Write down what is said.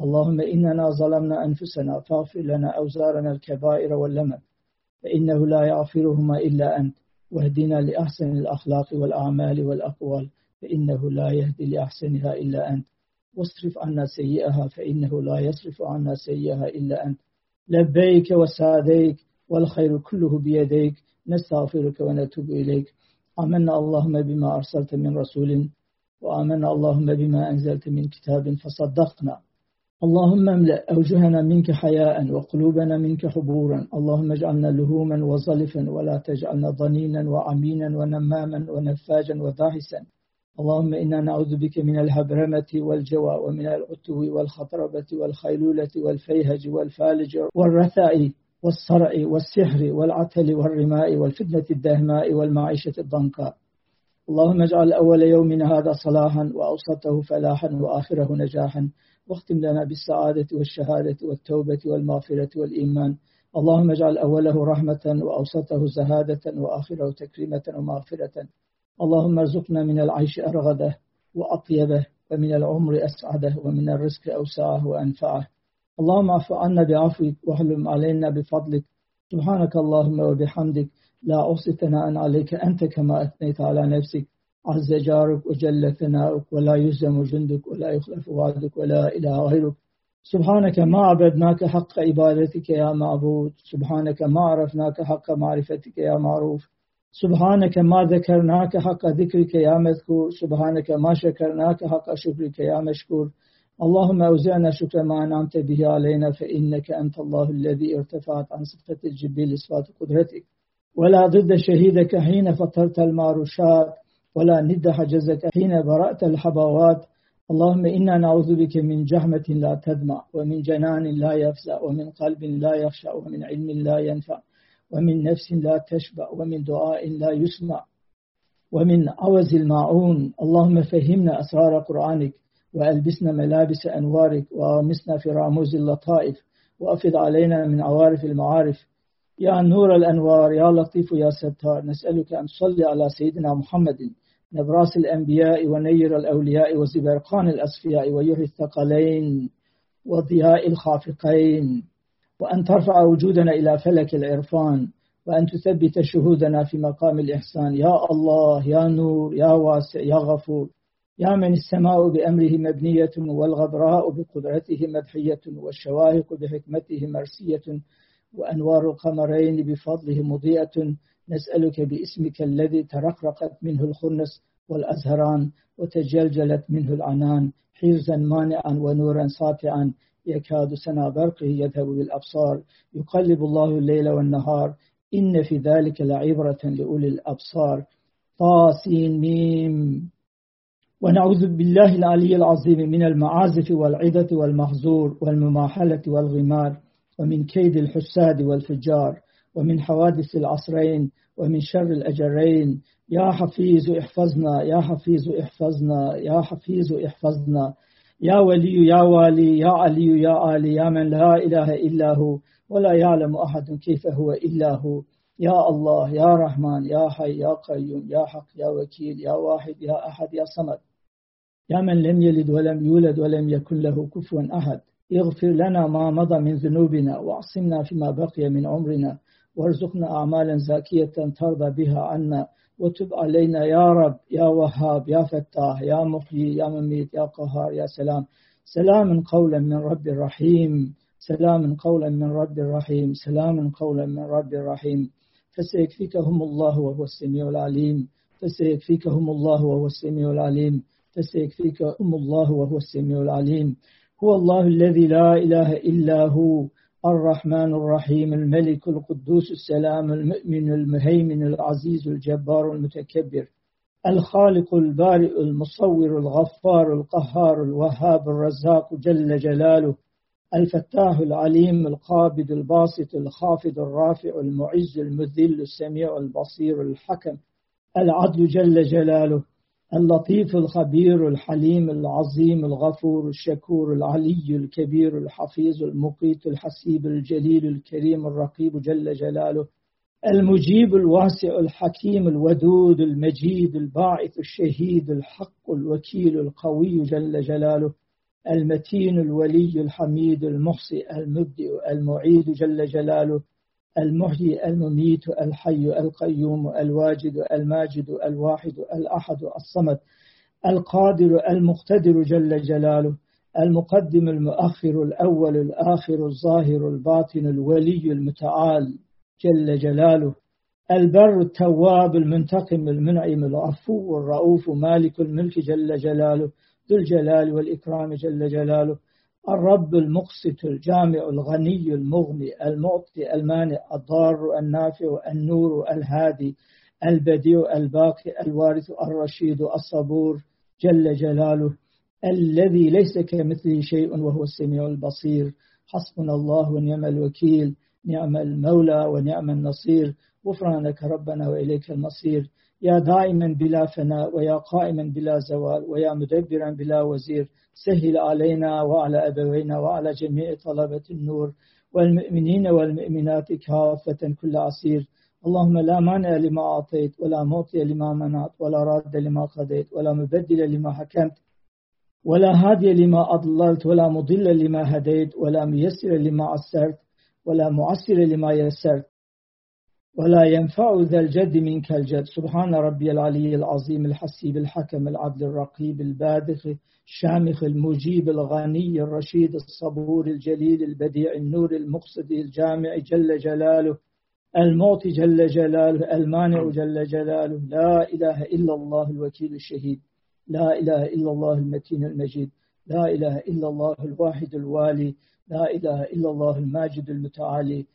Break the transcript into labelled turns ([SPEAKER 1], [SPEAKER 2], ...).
[SPEAKER 1] اللهم إننا ظلمنا أنفسنا فاغفر لنا أوزارنا الكبائر واللمم فإنه لا يغفرهما إلا أنت واهدنا لأحسن الأخلاق والأعمال والأقوال فإنه لا يهدي لأحسنها إلا أنت. واصرف عنا سيئها فإنه لا يصرف عنا سيئها إلا أنت. لبيك وسعديك والخير كله بيديك نستغفرك ونتوب إليك. آمنا اللهم بما أرسلت من رسول وآمنا اللهم بما أنزلت من كتاب فصدقنا. اللهم املأ أوجهنا منك حياء وقلوبنا منك حبورا. اللهم اجعلنا لهوما وظلفا ولا تجعلنا ضنينا وعمينا ونماما ونفاجا وداهسا اللهم إنا نعوذ بك من الهبرمة والجوى ومن العتو والخطربة والخيلولة والفيهج والفالج والرثاء والصرع والسحر والعتل والرماء والفتنة الدهماء والمعيشة الضنكاء. اللهم اجعل أول يومنا هذا صلاحا وأوسطه فلاحا وآخره نجاحا. واختم لنا بالسعادة والشهادة والتوبة والمغفرة والإيمان. اللهم اجعل أوله رحمة وأوسطه زهادة وآخره تكريمة ومغفرة. اللهم ارزقنا من العيش أرغده وأطيبه ومن العمر أسعده ومن الرزق أوسعه وأنفعه اللهم اعف عنا بعفوك واحلم علينا بفضلك. سبحانك اللهم وبحمدك. لا أحصي ثناء عليك أنت كما أثنيت على نفسك. عز جارك وجل ثناؤك ولا يهزم جندك ولا يخلف وعدك ولا إله غيرك. سبحانك ما عبدناك حق عبادتك يا معبود. سبحانك ما عرفناك حق معرفتك يا معروف. سبحانك ما ذكرناك حق ذكرك يا مذكور. سبحانك ما شكرناك حق شكرك يا مشكور. اللهم أوزعنا شكر ما أنعمت به علينا فإنك أنت الله الذي ارتفعت عن صفة الجبيل صفات قدرتك. ولا ضد شهيدك حين فطرت المعروشات ولا ند حجزك حين برأت الحبوات. اللهم إنا نعوذ بك من جهمة لا تدمع ومن جنان لا يفزع ومن قلب لا يخشع ومن علم لا ينفع ومن نفس لا تشبع ومن دعاء لا يسمع ومن عوز الماعون. اللهم فهمنا أسرار قرآنك وألبسنا ملابس أنوارك وأمسنا في راموز اللطائف وأفض علينا من عوارف المعارف. يا نور الأنوار يا لطيف يا ستار نسألك أن تصلي على سيدنا محمد. نبراس الأنبياء ونير الأولياء وزبرقان الأصفياء ويحيي الثقلين وضياء الخافقين وأن ترفع وجودنا إلى فلك العرفان وأن تثبت شهودنا في مقام الإحسان. يا الله يا نور يا واسع يا غفور. يا من السماء بأمره مبنية والغبراء بقدرته مدحية والشواهق بحكمته مرسية وأنوار القمرين بفضله مضيئة. نسألك باسمك الذي ترقرقت منه الخنس والأزهران وتجلجلت منه العنان حرزا مانعا ونورا ساطعا يكاد سنا برقه يذهب بالأبصار. يقلب الله الليل والنهار إن في ذلك لعبرة لأولي الأبصار. طاسين ميم. ونعوذ بالله العلي العظيم من المعازف والعظة والمحظور والمماحلة والغمار ومن كيد الحساد والفجار. ومن حوادث العصرين ومن شر الأجرين. يا حفيظ احفظنا يا حفيظ احفظنا يا حفيظ احفظنا. يا ولي يا والي يا علي يا علي يا من لا إله إلا هو ولا يعلم أحد كيف هو إلا هو. يا الله يا رحمن يا حي يا قيوم يا حق يا وكيل يا واحد يا أحد يا صمد. يا من لم يلد ولم يولد ولم يكن له كفوا أحد. اغفر لنا ما مضى من ذنوبنا واعصمنا فيما بقي من عمرنا. وارزقنا أعمالا زاكية ترضى بها عنا وتب علينا يا رب يا وهاب يا فتاح يا محيي يا مميت يا قهار يا سلام. سلام قولا من رب الرحيم سلام قولا من رب الرحيم سلام قولا من رب الرحيم. فسيكفيكهم الله وهو السميع العليم. فسيكفيكهم الله وهو السميع العليم. فسيكفيكهم الله وهو السميع العليم. هو الله الذي لا إله إلا هو. الرحمن الرحيم الملك القدوس السلام المؤمن المهيمن العزيز الجبار المتكبر الخالق البارئ المصور الغفار القهار الوهاب الرزاق جل جلاله الفتاح العليم القابض الباسط الخافض الرافع المعز المذل السميع البصير الحكم العدل جل جلاله اللطيف الخبير الحليم العظيم الغفور الشكور العلي الكبير الحفيظ المقيت الحسيب الجليل الكريم الرقيب جل جلاله المجيب الواسع الحكيم الودود المجيد الباعث الشهيد الحق الوكيل القوي جل جلاله المتين الولي الحميد المحصي المبدئ المعيد جل جلاله المحيي المميت الحي القيوم الواجد الماجد الواحد الأحد الصمد القادر المقتدر جل جلاله المقدم المؤخر الأول الآخر الظاهر الباطن الولي المتعال جل جلاله البر التواب المنتقم المنعم العفو الرؤوف مالك الملك جل جلاله ذو الجلال والإكرام جل جلاله الرب المقسط الجامع الغني المغني المعطي المانع الضار النافع النور الهادي البديع الباقي الوارث الرشيد الصبور جل جلاله الذي ليس كمثله شيء وهو السميع البصير. حسبنا الله ونعم الوكيل. نعم المولى ونعم النصير. غفرانك ربنا وإليك المصير. يا دائما بلا فناء ويا قائما بلا زوال ويا مدبرا بلا وزير سهل علينا وعلى أبوينا وعلى جميع طلبة النور والمؤمنين والمؤمنات كافة كل عسير. اللهم لا مانع لما أعطيت ولا معطي لما منعت ولا راد لما قضيت ولا مبدل لما حكمت ولا هادي لما أضللت ولا مضل لما هديت ولا ميسر لما عسرت ولا معسر لما يسرت. ولا ينفع ذا الجد منك الجد. سبحان ربي العلي العظيم الحسيب الحكم العدل الرقيب البادخ الشامخ المجيب الغني الرشيد الصبور الجليل البديع النور المقصد الجامع جل جلاله المعطي جل جلاله المانع جل جلاله. لا إله إلا الله الوكيل الشهيد لا إله إلا الله المتين المجيد لا إله إلا الله الواحد الوالي لا إله إلا الله الماجد المتعالي.